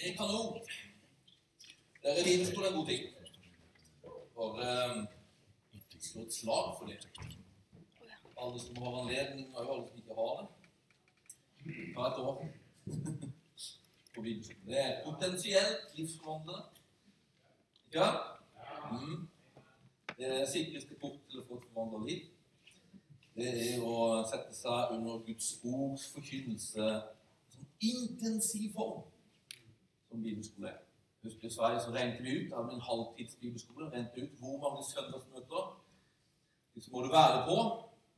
Det er kanon. Dere det er en god ting. Bare um, slå et slag for det. Alle som har anledning, og alle som ikke har det. Ta et år på begynnelsen. Det er potensielt livsforvandlende. Ja? Mm. Det er sikreste port til å få et forvandla liv. Det er å sette seg under Guds ords forkynnelse som intensiv form, som bibelskole er. Husker I Sverige så regnet vi ut av en halvtidsbibelskole regnet ut hvor mange søndagsmøter liksom må du være på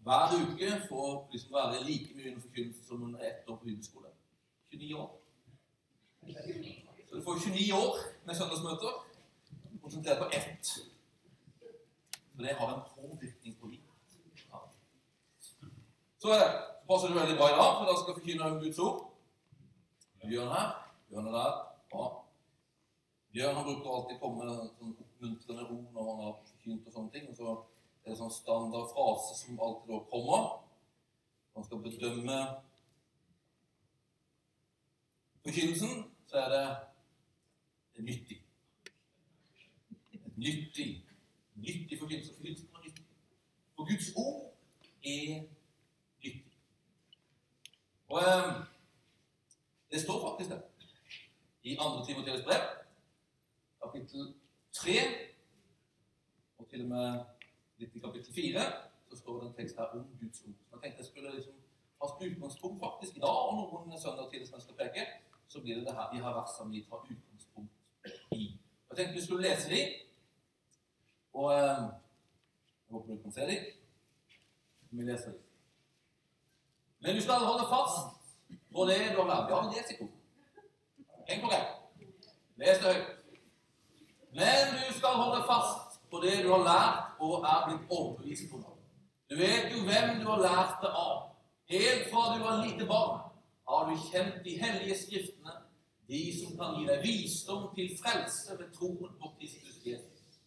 hver uke for å liksom være like mye under forkynnelse som under ett år på bibelskole. 29 år. Så du får 29 år med søndagsmøter konsentrert på ett. For det har en påvirkning på livet. Ja. Så er det. Så passer det veldig bra i dag, for da skal vi forkynne Guds ord. Bjørn her. Bjørn er der. Bra. Bjørn han bruker alltid å komme med sånn oppmuntrende ord når han har forkynt og sånne ting. Og så er det sånn standard frase som alltid da kommer. Man skal bedømme forkynnelsen, så er det, nyttig. Nyttig nyttig forkynnelse. Forkynnelsen er nyttig. For Guds ord er nyttig. Og eh, det står faktisk det i 2. Timoteus brev, kapittel 3, og til og med litt i kapittel 4, så står det en tekst her om Guds ord. Jeg tenkte jeg skulle liksom ha utgangspunkt faktisk i dag, og noen søndag til som jeg skal peke, så blir det det her, de her versene vi tar utgangspunkt i. Jeg tenkte vi skulle lese dem, og eh, jeg håper du kan se dem. Vi leser dem. Men du skal holde fast på det du har lært. Ja, les ikke. Heng på det. Les det høyt. Men du skal holde fast på det du har lært og er blitt overbevist på. Du vet jo hvem du har lært det av. Helt fra du var lite barn, har du kjent de hellige skriftene, de som kan gi deg visdom til frelse ved troen på Kristus Jesus.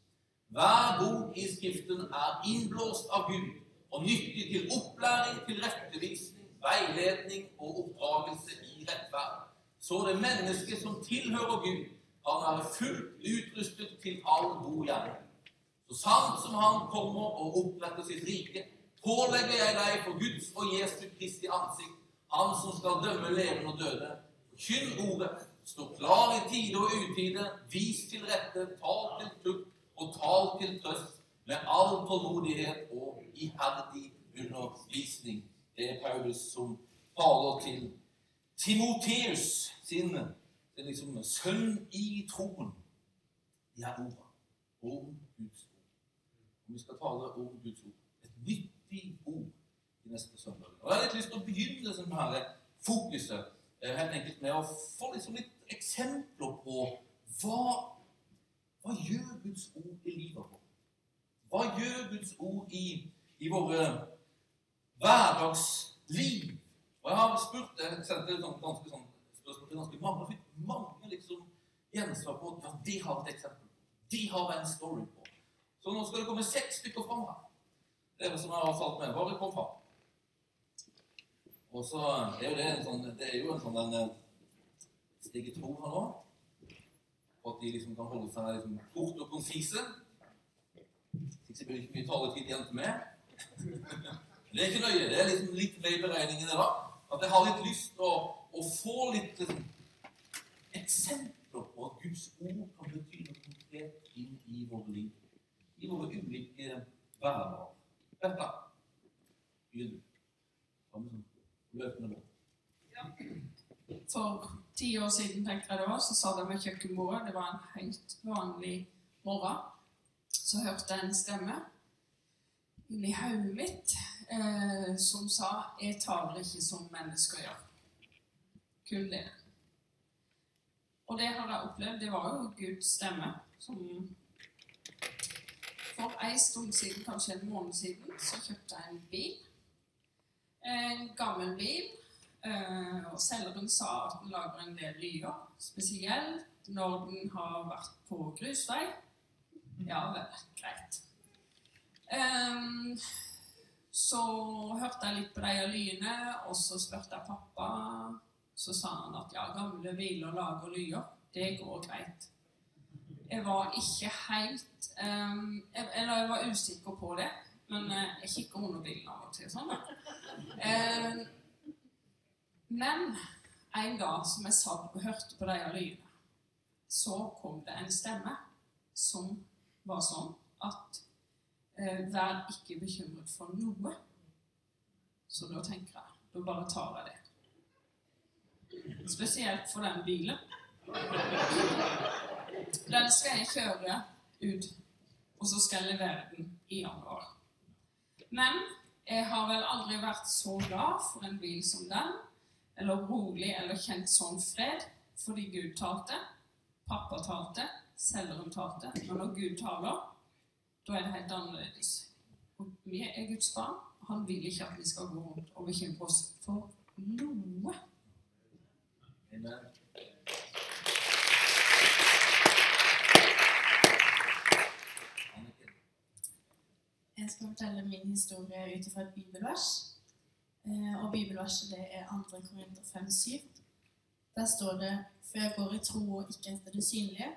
Hver bok i Skriften er innblåst av Gud og nyttig til opplæring, tilrettevisning, veiledning og oppdragelse i rettferd. Så det mennesket som tilhører Gud, kan være fullt utrustet til all god gjerning. Så sant som Han kommer og oppretter sitt rike, pålegger jeg deg for Guds og Jesu Kristi ansikt, Han som skal dømme levende og døde. Forkynn ordet, stå klar i tide og utide, vis til rette, tal til tukt og tal til trøst med all tålmodighet og iherdig undervisning. Det er Paulus som taler til Timoteus, sin, sin liksom, sønn i troen. De orda om Guds ord. Og vi skal tale om Guds ord. Et nyttig ord i neste søndag. Og Jeg har litt lyst til å begynne som her fokuset eh, helt enkelt med å få liksom litt eksempler på hva, hva gjør Guds ord i livet vårt? Hva gjør Guds ord i, i våre hverdagsliv? Og jeg har spurt, jeg sendte sånn, ganske sånn spørsmål til ganske mange, og fikk mange liksom gjensvar på ja, de har et eksempel. De har en story på. Så nå skal det komme seks stykker fram her. Dere som har falt med, bare kom fram. Og så er jo det en sånn, det er jo en sånn den steg tro her nå. For at de liksom kan holde seg liksom kort og konsise. Ikke blir ikke mye taletid igjen til meg. Det er ikke nøye. Det er liksom litt med i beregningene da. At jeg har litt lyst til å, å, få litt liksom, eksempler på at Guds ord kan bety noe konkret inn i våre liv. I våre ulike hverdager. Dette begynner du. Sånn løpende nå. Ja. For ti år siden tenkte jeg det var, så satt jeg med kjøkkenbordet. Det var en helt vanlig morgen. Så hørte jeg en stemme inni hodet mitt eh, som sa 'Jeg taler ikke som mennesker gjør'. Kun det. Og det har jeg opplevd. Det var jo Guds stemme som For en stund siden, kanskje en måned siden, så kjøpte jeg en bil. En gammel bil. Eh, og selgeren sa at den lager en del lyder, spesielt når den har vært på grusvei. Ja vel, greit. Um, så hørte jeg litt på de lyene, og så spurte jeg pappa. Så sa han at ja, gamle biler lager lyer. det går greit. Jeg var ikke helt um, jeg, Eller jeg var usikker på det, men uh, jeg kikker under bilen av og til. sånn. Ehm, men en dag som jeg satt og hørte på de lyene, så kom det en stemme som var sånn at Vær ikke bekymret for noe. Så da tenker jeg Da bare tar jeg det. Spesielt for den bilen. Den skal jeg kjøre ut, og så skal jeg levere den i januar. Men jeg har vel aldri vært så glad for en bil som den, eller rolig eller kjent sånn fred, fordi Gud talte, pappa talte, selgeren talte. Men når Gud taler, da er det helt annerledes. Og vi er Guds barn. Han vil ikke at vi skal gå rundt og bekymre oss for noe. Amen. Jeg skal fortelle min historie ut fra et bibelvers. Eh, Og bibelverset det er 2. Korinter 5,7. Der står det For jeg går i tro og ikke etter det synlige.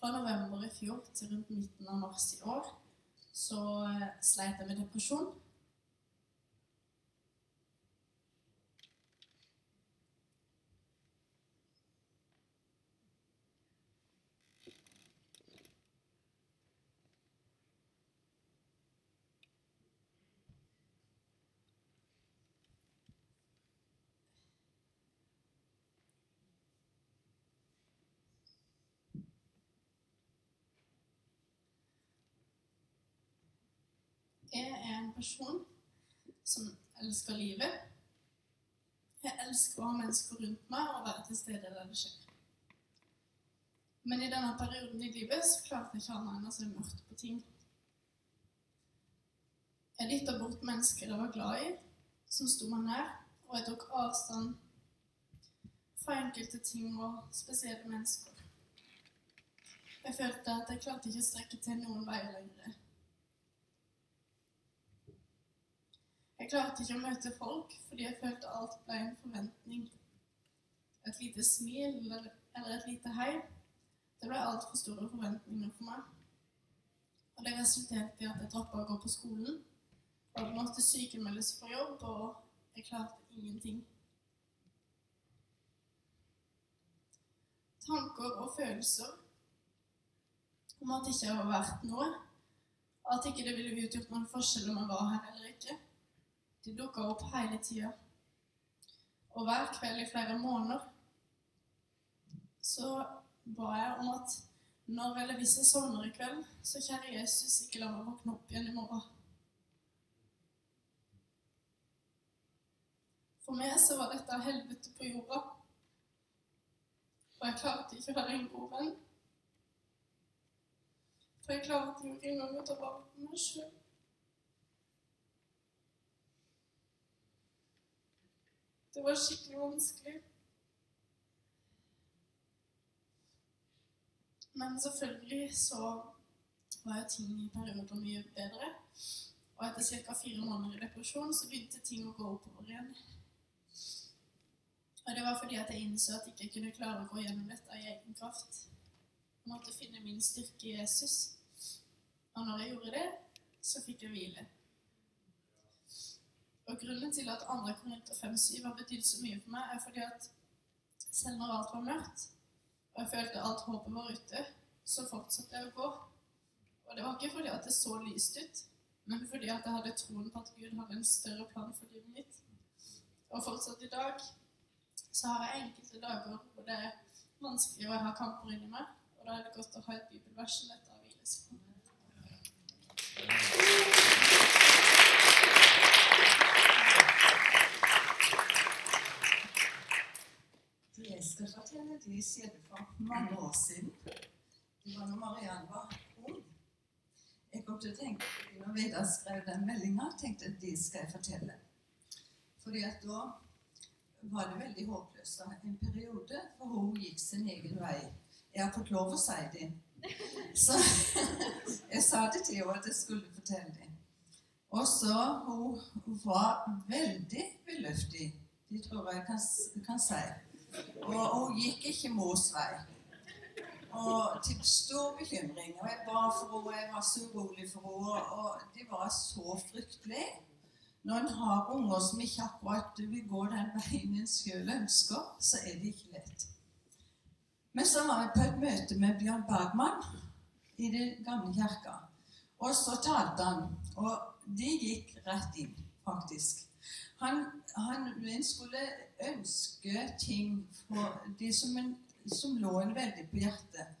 Fra november i fjor til rundt midten av mars i år så eh, sleit jeg med depresjon. Jeg er en person som elsker livet. Jeg elsker å ha mennesker rundt meg og være til stede der det skjer. Men i denne perioden i livet så klarte jeg ikke annet enn å se mørkt på ting. Jeg lytta bort mennesker jeg var glad i, som sto meg nær, og jeg tok avstand fra enkelte ting og spesielle mennesker. Jeg følte at jeg klarte ikke å strekke til noen veier lenger. Jeg klarte ikke å møte folk fordi jeg følte alt ble en forventning. Et lite smil eller, eller et lite hei. Det ble altfor store forventninger for meg. Og det resulterte i at jeg droppa å gå på skolen. Og jeg måtte sykemeldes for jobb, og jeg klarte ingenting. Tanker og følelser om at det ikke var verdt noe. At ikke det ville utgjort noen forskjell om jeg var her eller ikke. De dukka opp hele tida. Og hver kveld i flere måneder så ba jeg om at når eller hvis jeg sovner i kveld, så kjære Jesus, ikke la meg våkne opp igjen i morgen. For meg så var dette helvete på jorda. Og jeg klarte ikke å være en god venn. For jeg klarte jo ikke engang å ta vare på meg sjøl. Det var skikkelig vanskelig. Men selvfølgelig så var jo ting i perioder mye bedre. Og etter ca. fire måneder i depresjon så begynte ting å gå oppover igjen. Og det var fordi at jeg innså at jeg ikke kunne klare å gå gjennom dette i egen kraft. Jeg måtte finne min styrke i Jesus. Og når jeg gjorde det, så fikk jeg hvile. Og grunnen til at 2. Korinter 5,7 har betydd så mye for meg, er fordi at selv når alt var mørkt, og jeg følte alt håpet var ute, så fortsatte jeg å gå. Og det var ikke fordi at det så lyst ut, men fordi at jeg hadde troen på at Gud hadde en større plan for livet mitt. Og fortsatt i dag så har jeg enkelte dager hvor det er vanskelig, jeg har kamper inni meg, og da er det godt å ha et bibelvers som dette å hvile seg på. Skal fortelle, skjedde for mange år siden. Det var når Mariann var ung. Jeg kom til å tenke, når Vidar skrev den meldinga, tenkte jeg at de skal jeg fortelle. Fordi at da var det veldig håpløst en periode, for hun gikk sin egen vei. Jeg har fått lov å si det. Så jeg sa det til henne at jeg skulle fortelle det. Og så hun var veldig beløftig, Det tror jeg kan, kan si. Og hun gikk ikke Mås vei. Og til stor bekymring. Og jeg ba for henne, jeg var så urolig for henne. Og det var så fryktelig. Når en har unger som ikke akkurat vil gå den veien en sjøl ønsker, så er det ikke lett. Men så var jeg på et møte med Bjørn Bergman i det gamle kirka. Og så talte han. Og de gikk rett inn, faktisk. Han, han en skulle ønske ting for de som, en, som lå en veldig på hjertet.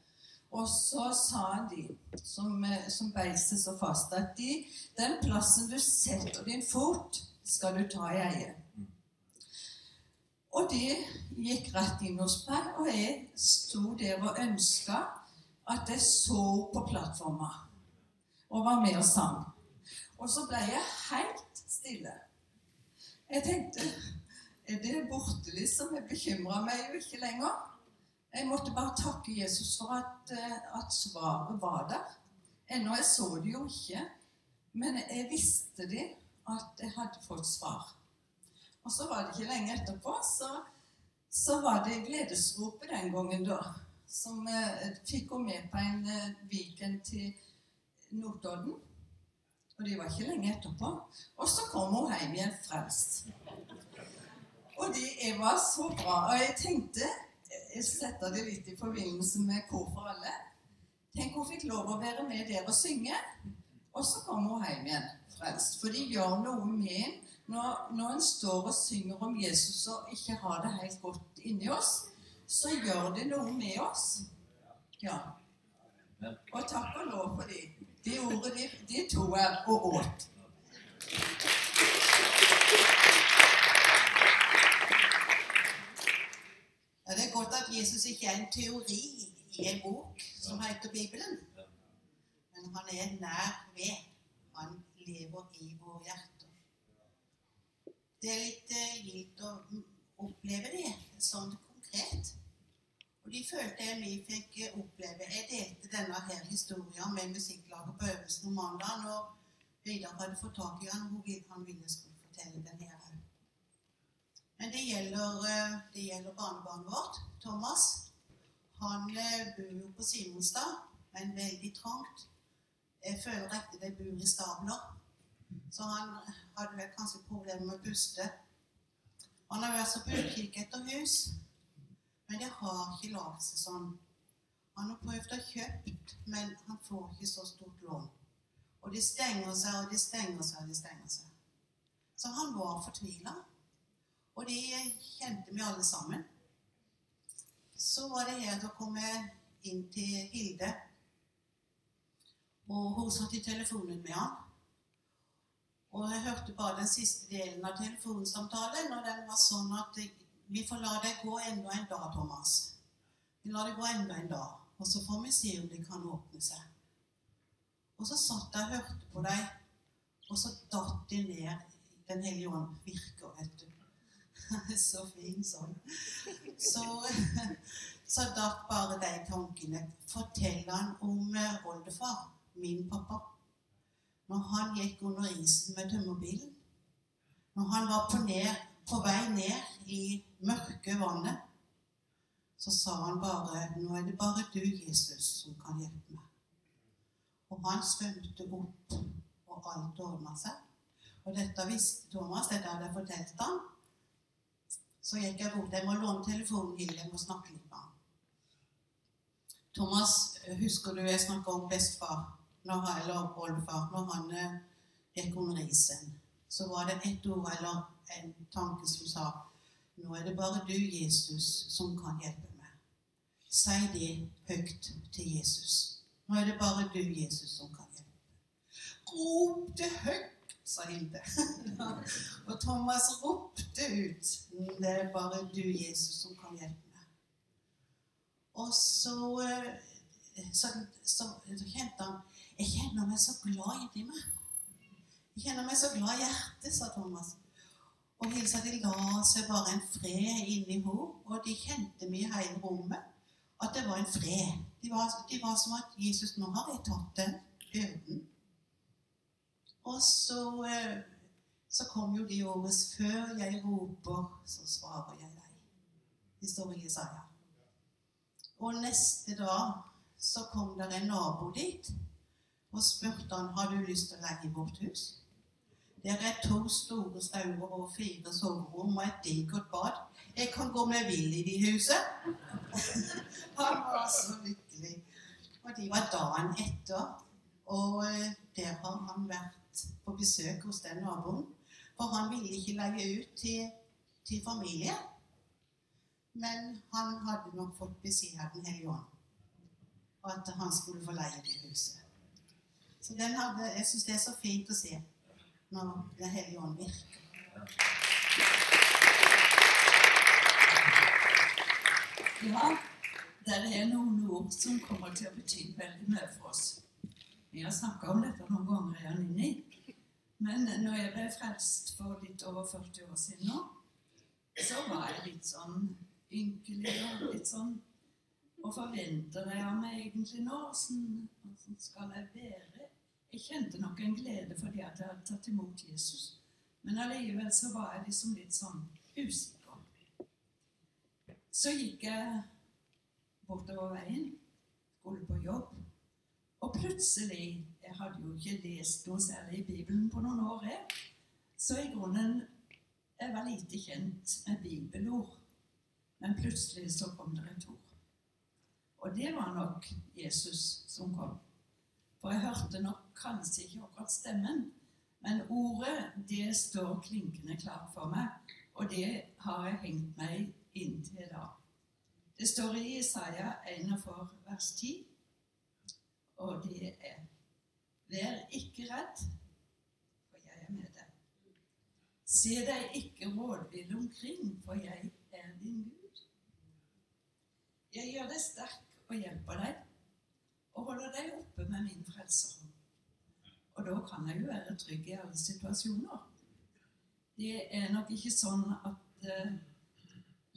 Og så sa han de, som, eh, som beistet så fast, at de, den plassen du setter din fot, skal du ta i eie. Og de gikk rett inn hos meg, og jeg sto der og ønska at jeg så på plattforma og var med og sang. Og så ble jeg helt stille. Jeg tenkte Er det borte, liksom? Jeg bekymra meg jo ikke lenger. Jeg måtte bare takke Jesus for at, eh, at svaret var der. Ennå jeg så det jo ikke, men jeg visste det at jeg hadde fått svar. Og så var det ikke lenge etterpå, så, så var det gledesropet den gangen, da. Som eh, fikk henne med på en eh, weekend til Notodden. Og det var ikke lenge etterpå. Og så kom hun hjem igjen frelst. Og det var så bra. Og jeg tenkte Jeg setter det litt i forbindelse med Kor for alle. Tenk hun fikk lov å være med der og synge. Og så kom hun hjem igjen frelst. For de gjør noe med en når, når en står og synger om Jesus og ikke har det helt godt inni oss, så gjør det noe med oss. Ja. Og takk og lov for det. Det ordet, de, de tok jeg og åt. Ja, det er godt at Jesus ikke er en teori i en bok som heter Bibelen. Men han er nær ved. Han lever i våre hjerter. Det er litt eh, gildt å oppleve det sånn konkret. Og de følte jeg vi fikk eh, oppleve. Jeg delte denne her historien med musikklaget på øvelsen om mandag når Vidar hadde fått tak i han, han ville skulle fortelle den her. Men det gjelder, eh, det gjelder barnebarnet vårt, Thomas. Han eh, bor jo på Simonstad, men veldig trangt. Jeg føler etter det bor i stabler. Så han hadde vel kanskje problemer med å puste. Han har vært så på utkikk etter hus, men det har ikke laget seg sånn. Han har prøvd å kjøpt, men han får ikke så stort lån. Og de stenger seg, og de stenger seg, og de stenger seg. Så han var fortvila. Og de kjente vi alle sammen. Så var det helt å komme inn til Hilde. Og hun satt i telefonen med han. Og jeg hørte bare den siste delen av telefonsamtalen, og den var sånn at vi får la det gå enda en dag, Thomas. Vi lar det gå enda en dag, og så får vi se om det kan åpne seg. Og så satt jeg og hørte på deg, og så datt det ned Den hellige ånd virker, vet du. så fin sånn. Så, så datt bare de tankene. Fortell han om eh, oldefar, min pappa. Når han gikk under isen med tømmerbilen. Når han var på, ned, på vei ned i mørke vannet, så sa han bare Nå er det bare du, Jesus, som kan hjelpe meg. Og han svømte opp, og alt ordna seg. Og dette visste Thomas, dette hadde jeg fortalt ham. Så gikk jeg bort. Jeg må låne telefonen til jeg må snakke litt med ham. Thomas, husker du jeg snakka om bestefar, eller oldefar, når han eh, gikk under isen? Så var det ett ord eller en tanke som sa Nå er det bare du, Jesus, som kan hjelpe meg. Si det høyt til Jesus. Nå er det bare du, Jesus, som kan hjelpe meg. Rop det høyt sa Hilde. og Thomas ropte ut Det er bare du, Jesus, som kan hjelpe meg. Og så, eh, så, så, så kjente han Jeg kjenner meg så glad inni meg. Jeg kjenner meg så glad i hjertet, sa Thomas. Og Hilsa de la seg bare en fred inni henne, og de kjente vi i hele rommet at det var en fred. De var, de var som at Jesus, nå har jeg tatt den døden. Og så, eh, så kom jo de årets før jeg roper, så svarer jeg deg. Det står i Jesaja. Og neste dag så kom det en nabo dit og spurte han har du lyst til å leie vårt hus. Der er to store stauer og fire soverom og et digert bad. Jeg kan gå med vill i de huset. han var så lykkelig. Og de var dagen etter, og eh, der har han vært på besøk hos den naboen. For han ville ikke leie ut til, til familie. Men han hadde nok fått beskjed av Den hellige ånd at han skulle få leie det huset. Så den hadde, jeg syns det er så fint å se når Den hellige ånd virker. Ja, det er noen ord som kommer til å bety veldig mye for oss. Vi har snakka om dette noen ganger igjen inni. Men når jeg ble frelst for litt over 40 år siden nå, så var jeg litt sånn ynkelig og litt sånn Hva forventer jeg av meg egentlig nå? Hvordan skal jeg være? Jeg kjente nok en glede fordi at jeg hadde tatt imot Jesus. Men allikevel så var jeg liksom litt sånn usikker. Så gikk jeg bortover veien, skulle på jobb, og plutselig Jeg hadde jo ikke lest noe særlig i Bibelen på noen år, jeg. Så i grunnen jeg var lite kjent med bibelord. Men plutselig så kom det et ord. Og det var nok Jesus som kom. For jeg hørte nok kanskje ikke akkurat stemmen, men ordet det står klinkende klart for meg, og det har jeg hengt meg inntil da. Det står i Isaiah 41 vers 10, og det er Vær ikke redd, for jeg er med deg. Se deg ikke rådvill omkring, for jeg er din Gud. Jeg gjør deg sterk og hjelper deg, og holder deg oppe med min frelser. Og da kan jeg jo være trygg i alle situasjoner. Det er nok ikke sånn at uh,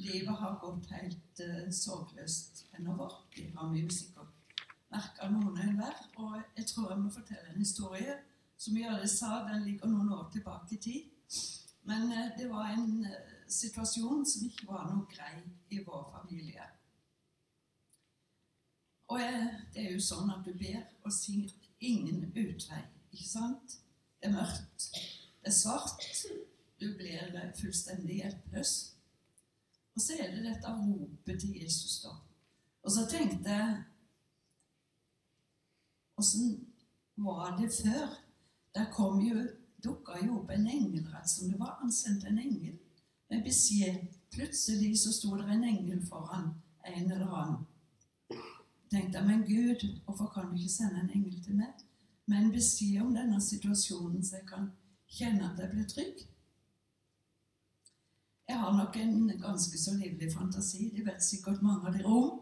livet har gått helt uh, sorgløst henover. Det har vi jo sikkert merka noen og enhver. Og jeg tror jeg må fortelle en historie som Jørle sa, den ligger noen år tilbake i tid. Men uh, det var en situasjon som ikke var noe grei i vår familie. Og eh, det er jo sånn at du ber og sier 'ingen utvei'. Ikke sant? Det er mørkt. Det er svart. Du blir eh, fullstendig hjelpeløs. Og så er det dette ropet til Jesus, da. Og så tenkte jeg Åssen var det før? Der kom jo dukka jo opp en engel, rett som det var. Han sendte en engel med beskjed. Plutselig så sto det en engel foran en eller annen. Tenkte jeg, men Gud, hvorfor kan du ikke sende en engel til meg med en beskjed om denne situasjonen, så jeg kan kjenne at jeg blir trygg? Jeg har nok en ganske så livlig fantasi, det vet sikkert mange av dere om.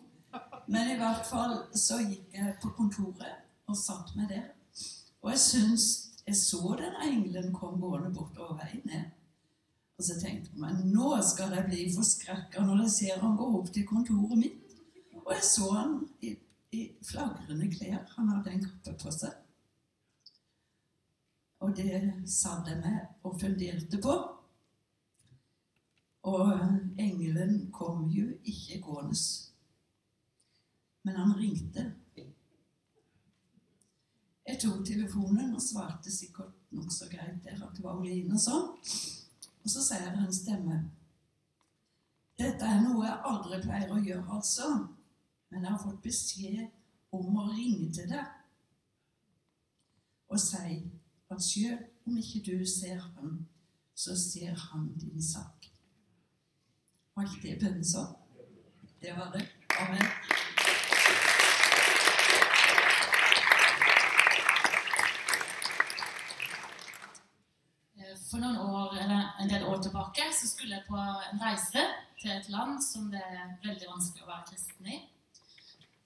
Men i hvert fall så gikk jeg på kontoret og satt meg der. Og jeg syns jeg så den engelen kom gående bortover veien ned. Og så tenkte jeg meg nå skal jeg bli forskrekka når jeg ser han gå opp til kontoret mitt. Og jeg så han i, i flagrende klær. Han hadde en kappe på seg. Og det satt jeg med og funderte på. Og engelen kom jo ikke gående. Men han ringte. Jeg tok telefonen og svarte sikkert nokså greit der at det var Oline og sånn. Og så sier en stemme. Dette er noe jeg aldri pleier å gjøre, altså. Men jeg har fått beskjed om å ringe til deg og si at selv om ikke du ser ham, så ser han din sak. Var ikke det bønnesånn? Det var det. Amen. Eh, For noen år, eller en del år tilbake så skulle jeg på en reise til et land som det er veldig vanskelig å være kristen i.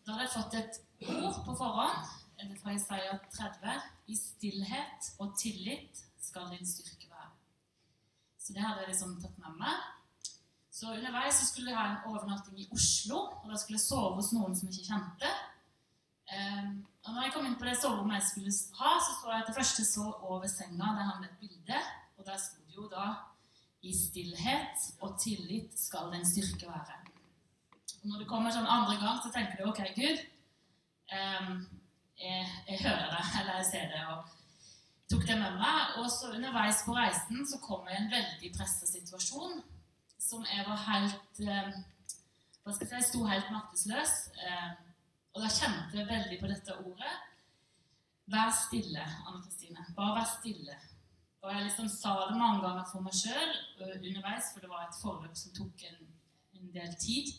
Da hadde jeg fått et ord på forhånd eller fra Isaiah 30. I stillhet og tillit skal din styrke være. Så det hadde jeg liksom tatt med meg. Så underveis så skulle jeg ha en overnatting i Oslo, og da skulle jeg sove hos noen som jeg ikke kjente. Um, og når jeg kom inn på det soverommet jeg skulle ha, så så jeg at det første så over senga. Der hang det et bilde, og der sto det jo da I stillhet og tillit skal den styrke være. Og når det kommer sånn andre gang, så tenker du OK, Gud, ehm, jeg, hører det, eller jeg ser det. og tok det med meg. Og så underveis på reisen så kom jeg i en veldig pressa situasjon som jeg var helt eh, Hva skal jeg si? Jeg sto helt maktesløs. Eh, og da kjente jeg veldig på dette ordet. Vær stille, Anne Kristine. Bare vær stille. Og jeg liksom sa det mange ganger for meg sjøl underveis, for det var et forløp som tok en, en del tid.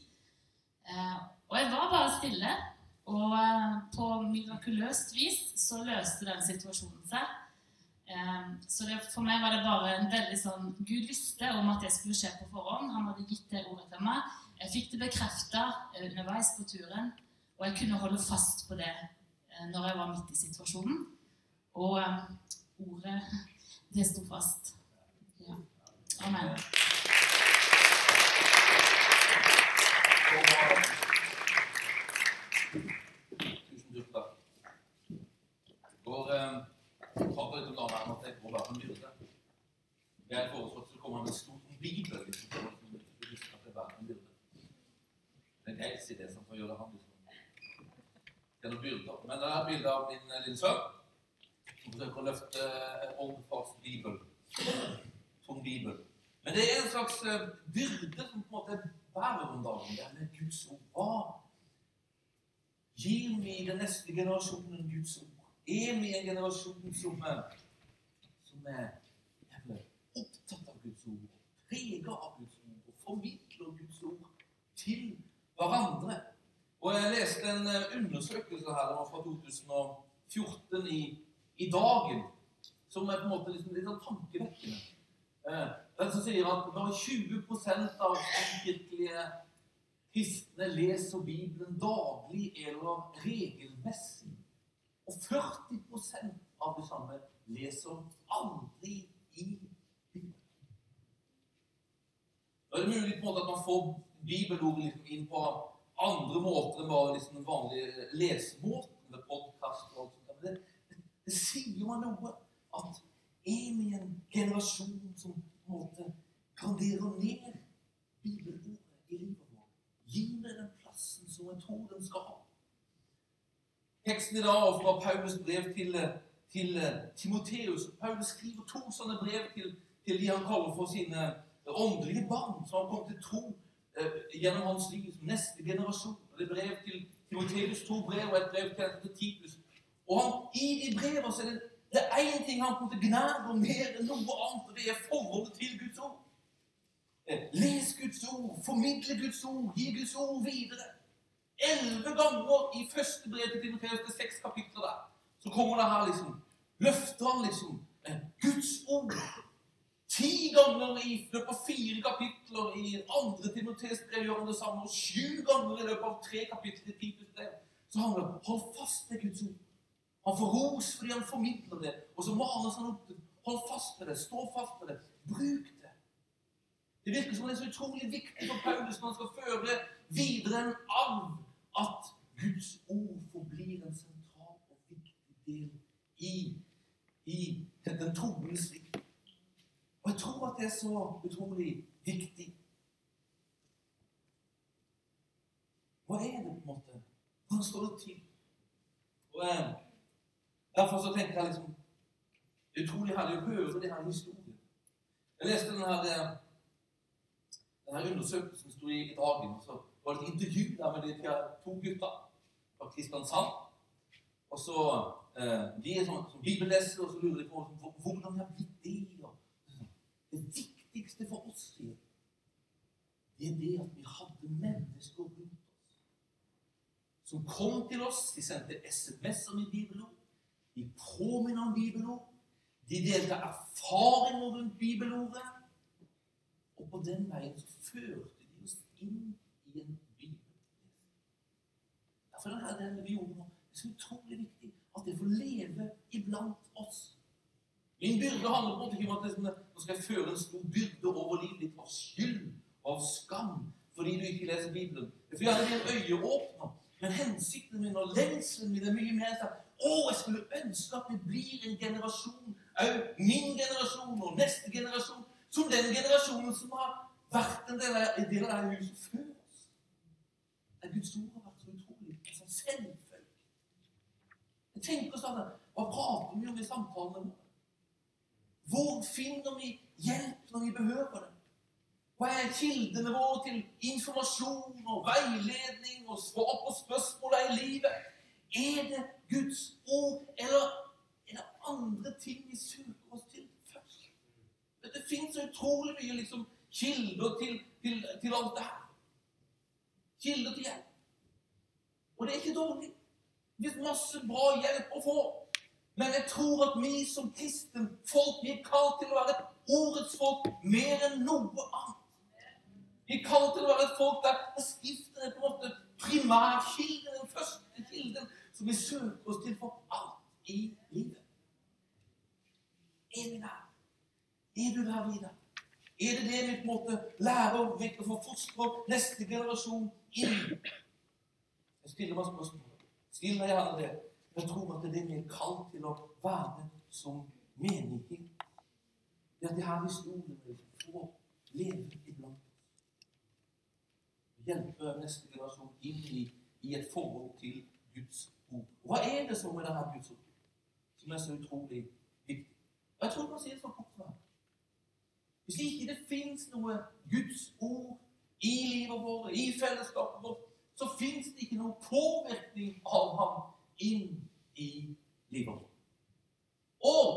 Eh, og jeg var bare stille. Og eh, på mirakuløst vis så løste den situasjonen seg. Eh, så det, for meg var det bare en veldig sånn Gud visste om at det skulle skje på forhånd. Han hadde gitt det ordet til meg. Jeg fikk det bekrefta underveis på turen, og jeg kunne holde fast på det eh, når jeg var midt i situasjonen. Og eh, ordet, det sto fast. Ja. Amen. Tusen takk. For eh, prater litt om det her at jeg må være en byrde. Jeg foreslår at det kommer med en stor bibel. At du husker at det er en byrde. Men jeg sier det som får gjøre han liksom. Det er noen byrder. Men det er bilde av min eh, lille sønn som forsøker å løfte en oldfast bibel. Tung bibel. Men det er en slags eh, byrde som på en måte bærer om dagen. Det er med Guds ord. Gir vi den neste generasjonen Guds ord? Er vi en generasjon som, er- som er jævlig opptatt av Guds ord, preget av Guds ord og formidler Guds ord til hverandre? Og Jeg leste en eh, undersøkelse her fra 2014 i, i Dagen, som er på en måte liksom litt tankevekkende. Eh, Den som sier at bare 20% av kirkelige kristne leser Bibelen daglig eller regelmessig. Og 40% av det samme leser aldri i Bibelen. Da er det mulig på en måte at man får bibelordet liksom inn på andre måter enn bare liksom den vanlige lesemåten med podkast og alt sånt. Men det, det, sier meg noe at en i en generasjon som på en måte graderer ned bibelordet i livet vårt? meg den plassen som jeg tror den skal ha? Teksten i dag fra Paulus brev til, til Timoteus. Paulus skriver to sånne brev til, til de han kaller for sine åndelige barn, som har kommet til tro eh, gjennom hans liv som neste generasjon. Det er brev til Timoteus, to brev og et brev til, Titus. Og han, i de brevene er det, det én ting han kommer til gnager mer enn noe annet, og det er forholdet til Guds ord. Les Guds ord, formidle Guds ord, gi Guds ord videre. Elleve ganger i første brev til Timoteus, det seks kapitler der, så kommer det her liksom Løfter han liksom eh, Guds ord. Ti ganger i løpet av fire kapitler i andre Timoteus brev gjør han det samme, og sju ganger i løpet av tre kapitler i Titus brev så handler det om hold fast ved Guds ord. Han får ros fordi han formidler det, og så maner han opp til hold fast ved det, stå fast ved det, bruk det. Det virker som det er så utrolig viktig for Paulus når han skal føre videre en arv at Guds ord forblir en sentral og viktig del i, i den troens liv. Og jeg tror at det er så utrolig viktig. Hva er det på en måte? Hvordan står det til? Og eh, Derfor så tenker jeg liksom utrolig herlig å høre denne historien. Jeg leste denne her, den her undersøkelsen sto i, i dagen. Så var det et intervju der med de to gutta fra Kristiansand. Og så eh, De er sånn, som bibellesere, og så lurer de på hvordan de har blitt det. Det viktigste for oss, sier det er det at vi hadde mennesker rundt oss som kom til oss. De sendte SMS-er med bibelord. De påminner om bibelord. De delte erfaringer rundt bibelordet. Og på den veien så førte de oss inn i en bibel. Derfor er det er så utrolig viktig at det får leve iblant oss. Min byrde handler på en ikke om at sånn, nå skal jeg føre en stor byrde over livet ditt av skyld og av skam fordi du ikke leser Bibelen. Det er fordi jeg er en øyeåpner. Men hensikten min og lengselen min er mye mer sånn Å, jeg skulle ønske at vi blir en generasjon, òg min generasjon og neste generasjon, som den generasjonen som har vært en del av, en del det huset før oss. Guds ord har vært så utrolig en sånn Tenk oss sånn Hva prater vi om i samtalene våre? Hvor finner vi hjelp når vi behøver det? Hva er kildene våre til informasjon og veiledning og svar på spørsmåla i livet? Er det Guds ord, eller er det andre ting vi søker? Det finnes så utrolig mye liksom, kilder til, til, til alt det her. Kilder til hjelp. Og det er ikke dårlig. Det er masse bra hjelp å få. Men jeg tror at vi som kristen folk vi er kalt til å være ordets folk mer enn noe annet. Vi er kalt til å være et folk der Skriften er på en måte primærkilden, den første kilden, som vi søker oss til for alt i livet. Er vi der? Er du der, Vidar? Er det det vi på en måte lærer og får fostre neste generasjon inn? Jeg stiller meg spørsmålet. Still deg gjerne det. Jeg tror at det er det vi er kalt til å være som menighet. Det er de her historiene vi får leve iblant. Hjelpe neste generasjon inn i, i et forhold til Guds ord. Hva er det som er denne Guds ord som er så utrolig viktig? Jeg tror man sier det så kort som Hvis ikke det fins noe Guds ord i livet vårt, i fellesskapet vårt, så fins det ikke noen påvirkning av ham inn i livet vårt. Og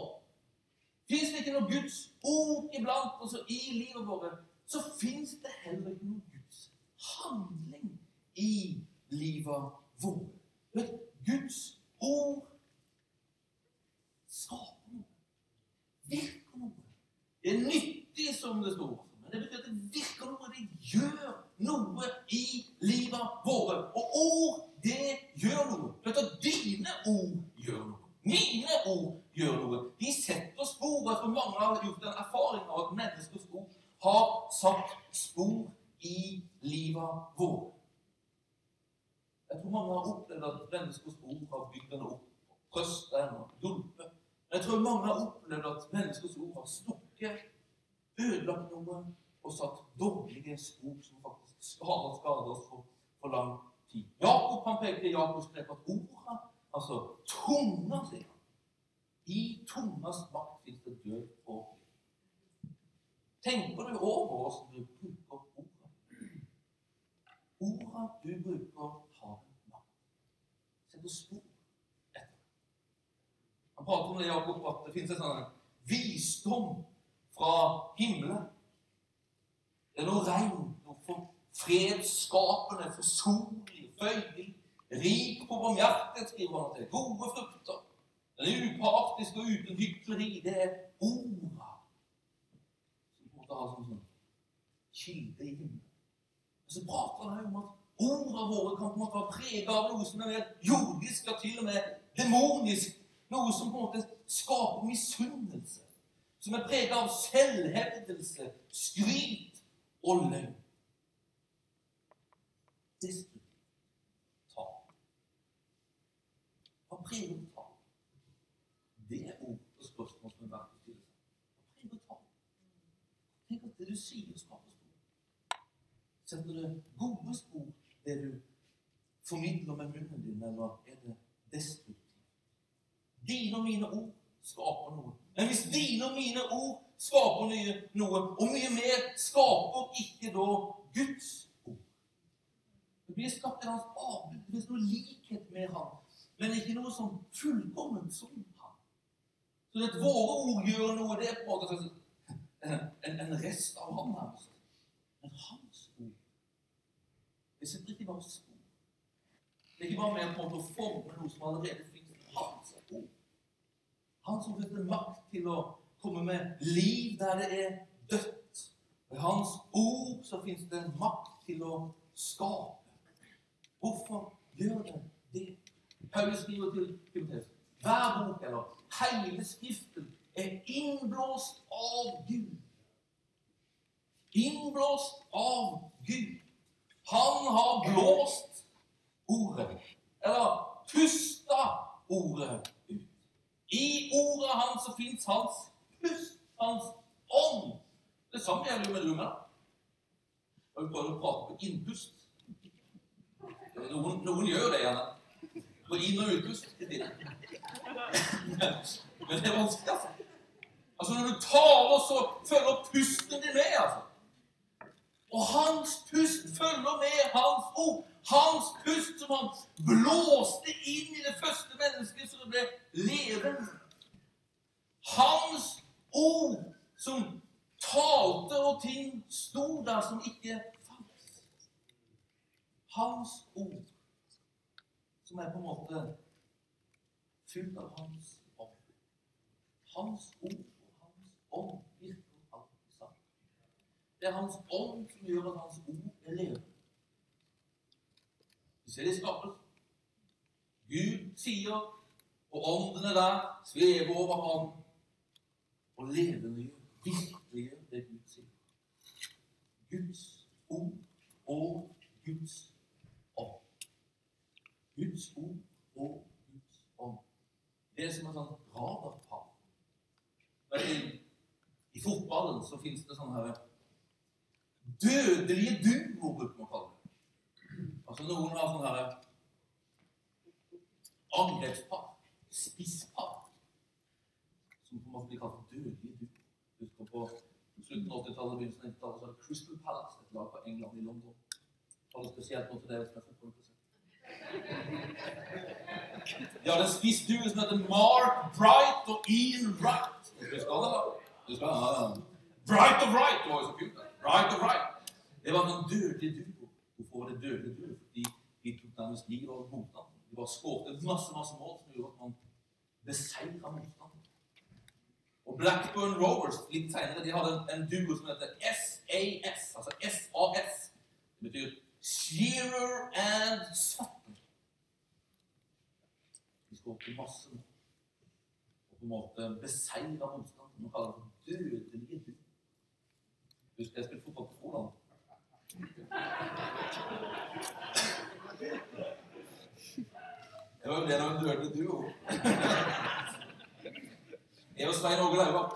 fins det ikke noe Guds ord iblant oss i livet vårt, så fins det heller ikke noe Guds handling i livet vårt. Guds ord skaper noe. Virker noe. Det er nyttig, som det står. Men det betyr at det virker noe. Det gjør noe i livet våre. Og ord, det gjør noe. At dine ord gjør noe. Mine ord gjør noe. De setter spor. Jeg tror mange har gjort en erfaring av at menneskers ord har satt spor i livet vårt. Jeg tror mange har opplevd at menneskers ord har bygd henne opp, trøstet henne og hjulpet. Jeg tror mange har opplevd at menneskers ord har stukket, ødelagt noe og satt dårlige spor som faktisk skader, skader oss for, for lang tid. Jakob han pekte i Jakobs brev at orda, altså tunga, sier han, i tungas makt fins det død og liv. Tenker du over hvordan du bruker orda? Orda du bruker, har makt. Setter spor etter. Han prater om det, Jakob, at det fins en sånn visdom fra himmelen. Det er noe regn, noe fredsskapende, forsonlig, føyelig, rik på barmhjertighet, skriver han til. Gode frukter. Den er upartisk og uten hykleri. Det er orda som måtte ha som sånn kilde i himmelen. Og så prater han om at orda våre kan på en måte være preget av noe som er mer jordisk, ja til og med demonisk. Noe som på en måte skaper misunnelse. Som er preget av selvhevdelse, skryt og løgn. Destruktivt tap. Hva preger tap? Det er ord og spørsmål som er verdt å stille seg. Tenk at det du sier, skaper spor. Setter det gode spor, det du formidler med munnen din, eller er det destruktivt? Dine og mine ord skaper noe. Men hvis dine og mine ord skaper nye, noe, og mye mer, skaper ikke da Guds ord? Det blir skapt en hans avbud. Det finnes noe likhet med ham, men ikke noe som fullkomment som ham. Så at våre ord gjør noe, det er på en, en, en rest av ham Her. Men hans ord, det sitter ikke bare spor. Det er ikke bare med på å forme noe som allerede finnes. Han som fikk makt til å komme med liv der det er dødt. Ved hans ord så fins det makt til å skape. Hvorfor gjør det det? Paulus skriver til Timoteus hver bok, eller hele Skriften, er innblåst av Gud. Innblåst av Gud. Han har blåst ordet, eller pusta ordet. I ordet hans så fins hans pust, hans ånd. Det samme gjelder jo med du Og vi prøver å prate på innpust? Noen, noen gjør det gjerne. På inn- og utpust. Men det er vanskelig, altså. Altså Når du taler, så følger pusten din med. altså. Og hans pust følger med hans ord. Hans pust som han blåste inn i det første mennesket, så det ble levende. Hans ord som talte, og ting sto der som ikke fantes. Hans ord som er på en måte fylt av hans ånd. Hans ord og hans ånd virker alltid sammen. Det er hans ånd som gjør at hans ord er levende. Ser i skapelsen. Gud sier, og åndene der svever over ham og levendegjør, virkeliggjør det Gud sier. Guds ord og Guds ånd. Guds ord og Guds ånd. Det er som et sånt radarpar. I, fotballen så fins det sånne her dødelige duoer, bruker man kalle det. Altså Noen har sånn her angrepspar, spisspar, som på en måte blir kalt dødelig duoer. Husker på slutten av 80-tallet, begynnelsen av 90-tallet, så var det Crystal Palace, et lag på England i London. Har det spesielt nå til det som er fotballinteressert? De hadde en spissdue som heter Mark Bright og Ian Wright. Du det? da? Husker det? Ja, ja. Bright og Wright det var jo så kult. det. Bright og Wright. Det var noen dødelige duo. Var det døde duo? Fordi de tok nærmest livet av motstanderen. De bare skåret masse masse mål som gjorde at man beseira motstanderen. Og Blackburn Rovers litt senere, de hadde en, duo som heter SAS, altså SAS. Det betyr Shearer and Sutton. De skåret masse mål. Og på en måte beseira motstanderen. Man kaller det dødelige duo. Husker jeg spilte fotball på Froland. Det var mer av en dødelig duo. Jeg og Svein Åge Lauvak.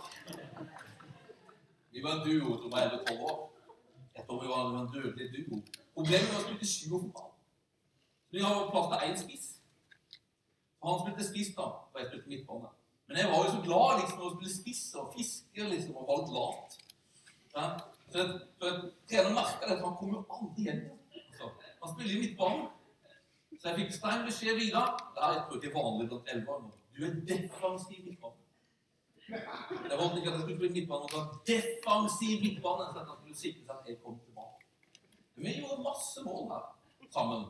Vi var en duo som var 11-12 år. Jeg tror vi var en dødelig duo. Problemet var å spille sjuerfotball. Så vi har plass til én spiss. Han spilte spiss da, og jeg spilte midtbane. Men jeg var jo så glad liksom, å spille spiss og fiske liksom, og var lat. Ja? Så jeg, trener merka det, han kommer jo aldri hjem igjen. Altså, han spiller i midtbanen. Så jeg fikk streng beskjed videre. Det er ikke er vanlig blant elvere. Du er defensiv midtbane. Jeg valgte ikke at jeg skulle spille midtbane, men defensiv midtbane. Så jeg skulle sikre seg at jeg kom tilbake. Vi gjorde masse mål her sammen.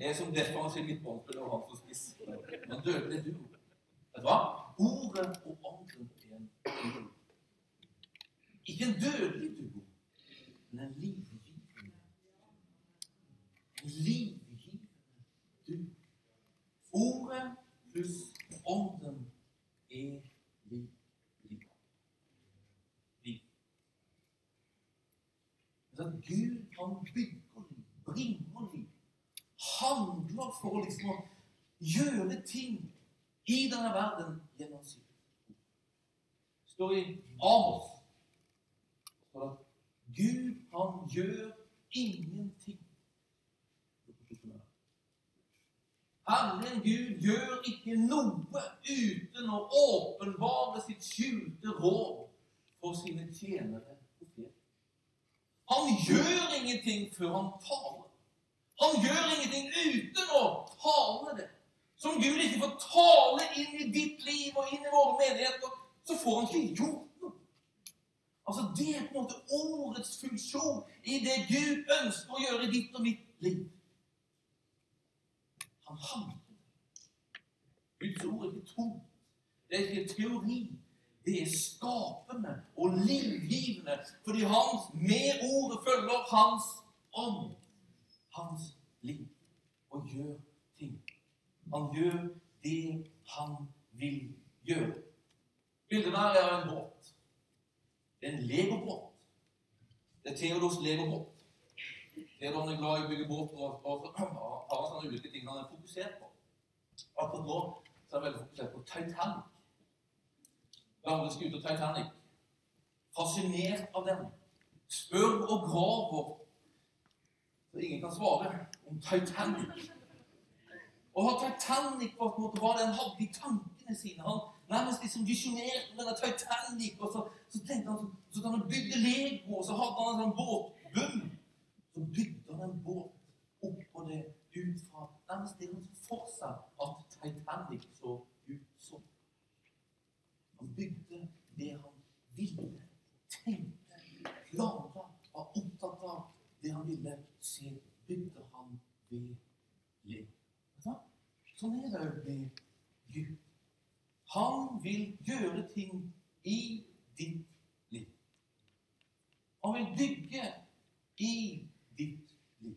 Jeg som defensiv midtbanespiller og han som spiss. Men dødelig du. Vet du hva? Ordet og ånden er en duo. Ikke en dødelig duo, men er livgivende. Livgivende Du. Ordet pluss ånden er liv. Liv. liv. At Gud, kan bygge liv, bringe liv, handler for liksom å gjøre ting i denne verden gjennom sitt ord. Står i Amos Gud, han gjør ingenting. Herren Gud gjør ikke noe uten å åpenbare sitt skjulte råd for sine tjenere. Han gjør ingenting før han taler. Han gjør ingenting uten å tale det. Som Gud ikke får tale inn i ditt liv og inn i våre menigheter, så får han ikke gjort. Altså, Det er på en måte ordets funksjon i det Gud ønsker å gjøre i ditt og mitt liv. Han handler. Guds ord er ikke tomt. Det er ikke teori. Det er skapende og livgivende. Fordi hans, med ordet følger hans ånd. Hans liv. Og gjør ting. Han gjør det han vil gjøre. Bildet der er en båt. Det er en legobåt. Det er Theodors legobåt. Theodor er glad i å bygge båt og, og, har sånne ulike ting han er fokusert på. Akkurat nå så er han veldig fokusert på Titanic. Gamle skuter Titanic. Fascinert av den. Spør og graver Så ingen kan svare om Titanic. Og har Titanic på en måte hva den hadde i tankene sine. Han nærmest liksom visjonerte denne Titanic, og så, så tenkte han så, kan han bygge Lego, og så hadde han en sånn båtbunn. Så bygde han en båt oppå det ut fra nærmest det han så for seg at Titanic så ut som. Han bygde det han ville, tenkte, planla, var opptatt av det han ville se, bygde han ved Lego. Sånn er det med Gud. Han vil gjøre ting i ditt liv. Han vil bygge i ditt liv.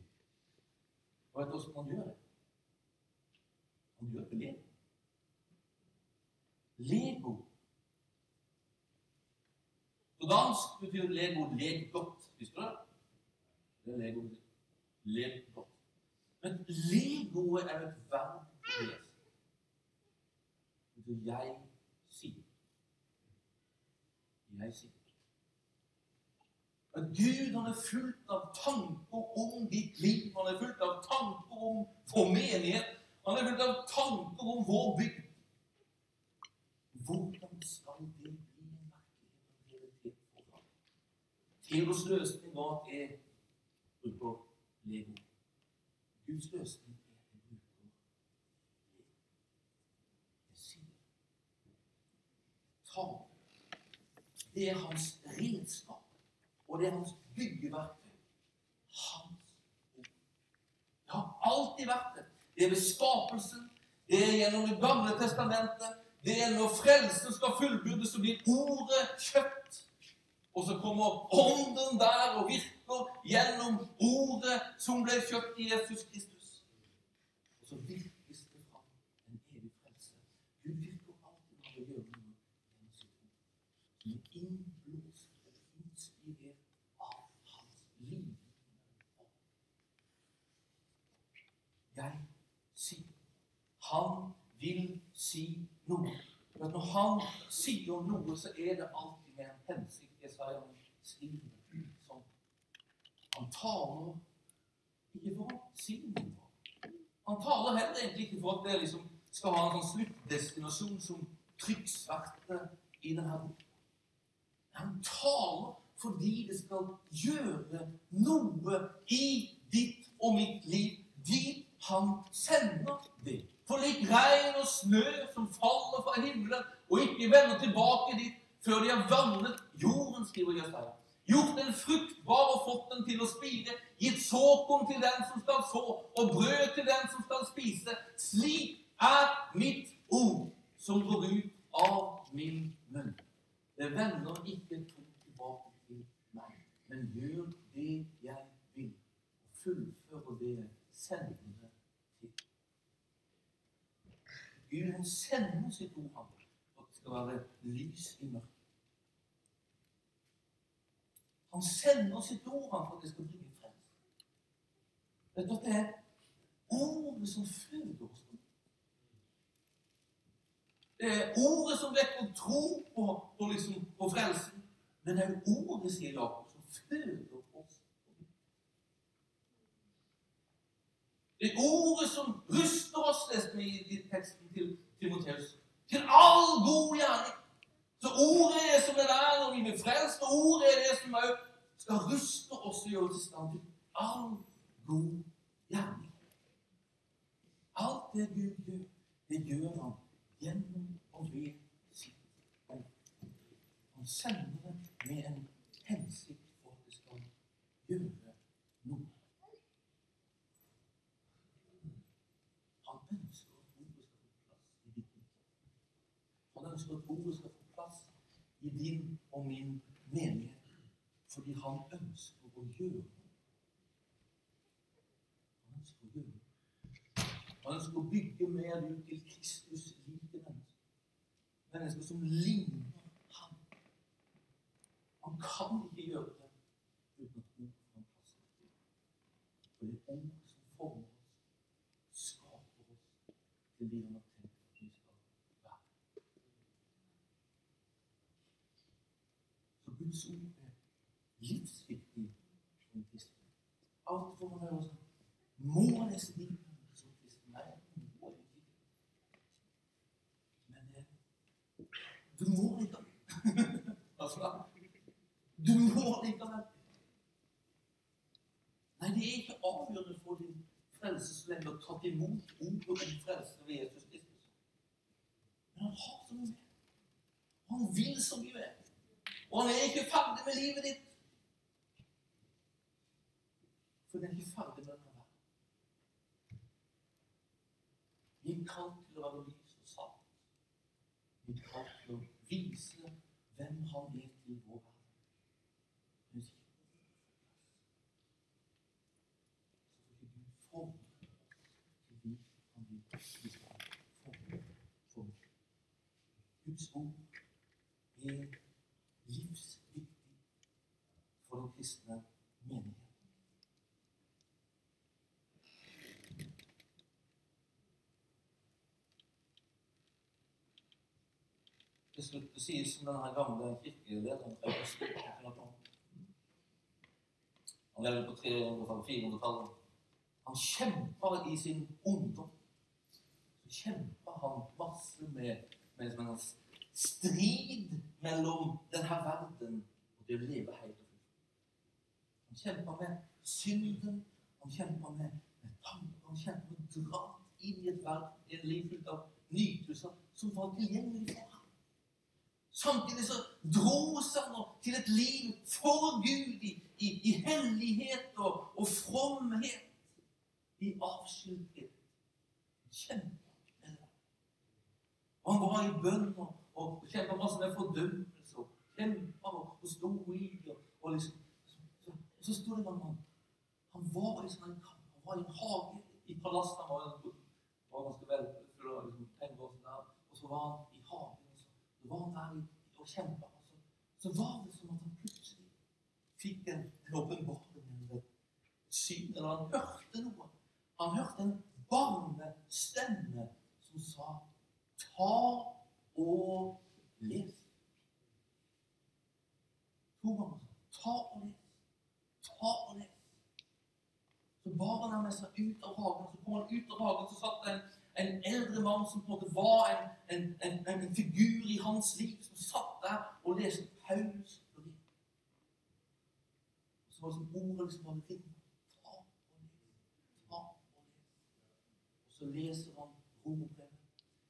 Og vet du hvordan han gjør det? Han gjør det med Lego. På dansk betyr Lego 'leg godt'. Visste du det? Det er Lego. Leg godt. Men Legoet er et verb å lese. Det betyr 'jeg sier'. Jeg sier. At Gud han er fullt av tanker om ditt liv. Han er fullt av tanker om vår menighet. Han er fullt av tanker om vår bygd. Hvordan skal det bli en virkelighet for ham? Theodors løsning var at jeg bruker Lego. Guds løsning er at jeg bruker Lego. Jeg sier Ta Det er hans redskap, og det er hans byggeverktøy. Hans ord. Det har alltid vært det. Det er ved skapelsen, det er gjennom Det gamle testamentet, det er når frelsen skal fullbyrdes, så blir ordet kjøtt. Og så kommer ånden der og virker gjennom ordet som ble kjøpt i Jesus Kristus. Og så virkes det fram en evig frelse. Gud virker alltid når han gjør noe gjennom sitt ord. Som er innblåst og inspirert av hans liv. Jeg sier. Han vil si noe. For at når han sier noe, så er det alltid med en hensikt. Jesaja skriver sånn. Han taler ikke for å si noe. Han taler heller egentlig ikke for at det liksom skal ha en sånn sluttdestinasjon som trykksverte i denne boka. Han taler fordi det skal gjøre noe i ditt og mitt liv dit han sender det. For lik regn og snø som faller fra himmelen og ikke vender tilbake dit før de har vannet jorden, skriver Jesaja. Gjort den fruktbar og fått den til å spire, gitt såkorn til den som skal så, og brød til den som skal spise. Slik er mitt ord som går ut av min munn. Det vender ikke tomt tilbake til meg, men gjør det jeg vil, og fullfører det jeg sender det til. Gud han sender sitt ord ham, for at det skal være lys i mørket. Han oss sitt ord for at det skal bringe frelse. Vet du det er ordet som føder oss? Det er ordet som vekker tro på, på, liksom, på frelsen. Men det er ordet, sier Jakob, som føder oss. Det er ordet som ruster oss, leste vi i teksten til Timoteus, til all god gjerning. Så ordet er som er der når vi blir frelst, og ordet er det som òg skal ruste oss og gjøre oss i stand til all god gjerning. Alt det Gud gjør, det gjør han gjennom og ved sitt ord. Han sender det med en hensikt for at det skal gjøre noe. Han ønsker at ordet skal få plass i ditt. Han ønsker at ordet skal få plass i din og min menighet. Fordi han ønsker å gjøre noe. Han ønsker å gjøre noe. Han ønsker å bygge mer ut til Kristus like mennesker. Mennesker som ligner ham. Han kan ikke gjøre det uten at får en plass. For det er ord som former oss, skaper oss til de han har tenkt at vi skal være. Så Guds ord er livsviktig for en kristen. Alt får man høre sånn lese Bibelen som kristen. Nei, du må ikke. Men du må likevel. altså, du må likevel. Nei, det er ikke avgjørende for din frelsesvenn å ta imot ordet om frelse ved Jesus Kristus. Men han har så mye. Han vil så mye. Og han er ikke ferdig med livet ditt. For den er ikke ferdig med denne verden. Er kalt til å være lys og salt. Er kalt til å vise hvem han er til vår verden. Oss til vi kan bli vi skal forme forme. Guds ord er livsviktig for den kristne det sies som denne gamle kirkelederen. Han levde på 300-400-tallet. Han kjempa i sin ungdom. Så kjempa han masse med, med en strid mellom denne verden og det å leve helt og fullt. Han kjempa med synden. Han kjempa med, med tanker. Han kjempa med å dra inn i et verden, i et liv fullt av nytelser som var tilgjengelig for ham. Samtidig så dros han til et liv for Gud i, i, i hellighet og, og fromhet. I. Kjempa. Og han var i bønn og, og kjempa masse med fordømmelse. Og kjempa og, og sto i og, og liksom så, så, sto det om han Han var i sånn en kamp. Han var i en hage i palasset. Han var, var ganske velfull av liksom, penger og sånn. Og så var han så var der og kjempa. Så, så var det som at han plutselig fikk en åpenbaring eller et syn, eller han hørte noe. Han hørte en varme stemme som sa Ta og les. To ganger. Ta og les. Ta og les. Så bar han ham med seg ut av hagen. Så kom han ut av hagen, så satt det en, en eldre mann som på en måte var en, en, en, en figur i hans liv, som satt der og leste Paulus brev. Så var det som ordet liksom hadde ringt. Og og. Og så leser han romerbrevet.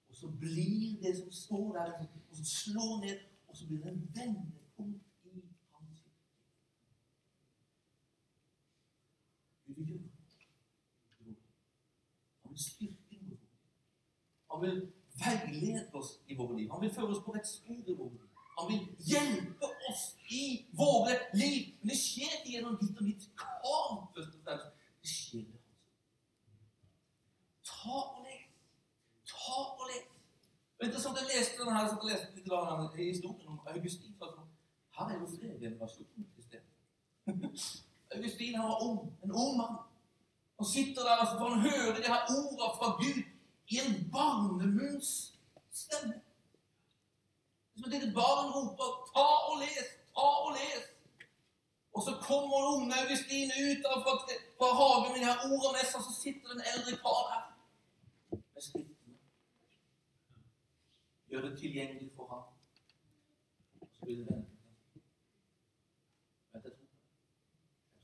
Og så blir det som står der, liksom, og som slår ned, og så blir det en vendepunkt i hans liv. Gud vil gjøre. Han vil. Han vil veilede oss i våre liv. Han vil føre oss på rett spor i våre liv. Han vil hjelpe oss i våre liv. Men det skjer ikke gjennom ditt og mitt krav, først og fremst. Det skjer ved hans. Ta og le. Ta og les. Og interessant, Jeg leste denne her, jeg leste litt av historien om Augustin. for Her er jo flere generasjoner til stede. Augustin han var ung, en ung mann. Han sitter der og får han høre de her ordene fra Gud i en barnemunns stemme. Som et lite barn roper 'ta og les', 'ta og les'. Og så kommer unge Augustin ut av fra, fra hagen med de her ordene med seg, og så sitter den eldre kar der med skriftene. Gjør det tilgjengelig for ham. Så blir det. Jeg. Jeg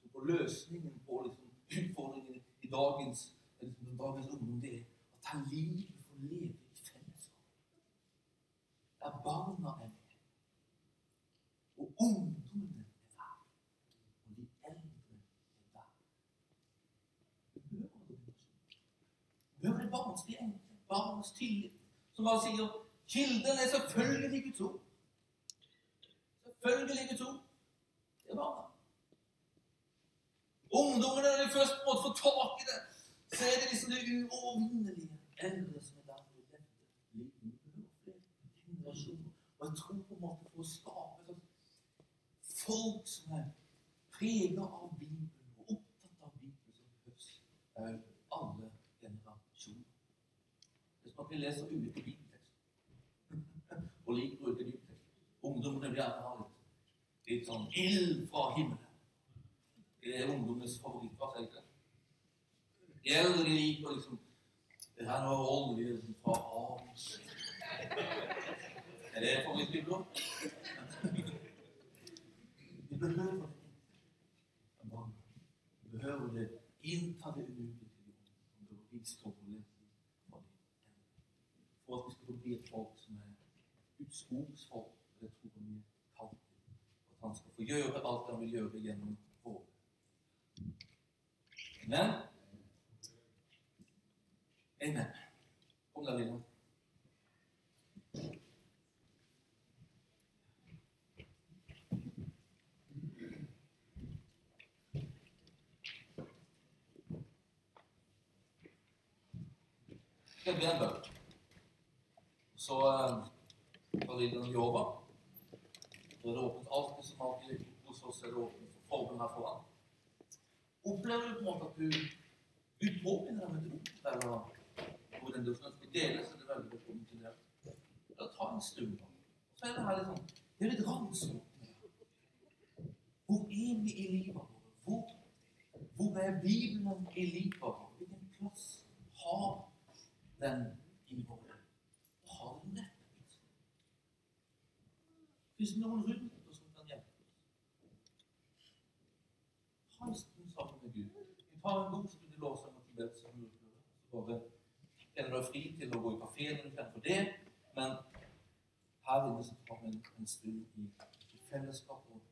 tror på løsningen på liksom, utfordringen i dagens, liksom, dagens ungdom. Det er at han livet og leve i fellesskap. Der barna er med. Og ungdommene er der. Og de eldre er der. Det barnslige enkle. Barns tillit. Som bare sier kilden er selvfølgelig Guds ord. Selvfølgelig Guds ord. Det er barna. Ungdommene, når de først måtte få tak i det, så er det liksom det uovervinnelige. Eldre som er der å behøver generasjoner. Og jeg tror på en måte for å skape folk som er preget av Bibelen og opptatt av Bibelen, som høres eh, alle generasjoner. Er at vi leser ulike bibeltekster og liker ulike bibeltekster. Ungdommene vil gjerne ha litt, litt sånn ild fra himmelen. Det er ungdommenes favoritt. Hva sier jeg? De eldre de liker liksom Det her var oljen olje fra havet. Er det favorittbibler? Vi behøver det. Vi behøver det. Innta det umulige. For at vi skal bli et folk som er Guds ords folk. Det tror vi er kalt til. At han skal få gjøre alt han vil gjøre gjennom våre. Amen. Amen. Der. Skal jeg be en bønn? Så vi den jobba. Så er det åpent alltid som alltid hos oss er det åpent for forbund her foran. Opplever du på en måte at du påminner deg om et ord eller hvor den du ønsker å dele, så det veldig godt til det. Da ta en stund. Så er det her litt sånn Det er litt ransom. Hvor er vi i livet vårt? Hvor, hvor er Bibelen i livet vårt? Hvilken plass har den i våre Har den rett? Hvis noen rundt oss som kan hjelpe oss. Ha en stund sammen med Gud. Vi tar en god stund i lovsang og Tibet som urfører. Så bare kjenner deg fri til å gå i kafeen fremfor det, men her inne så tar vi en, en stund i, i fellesskap og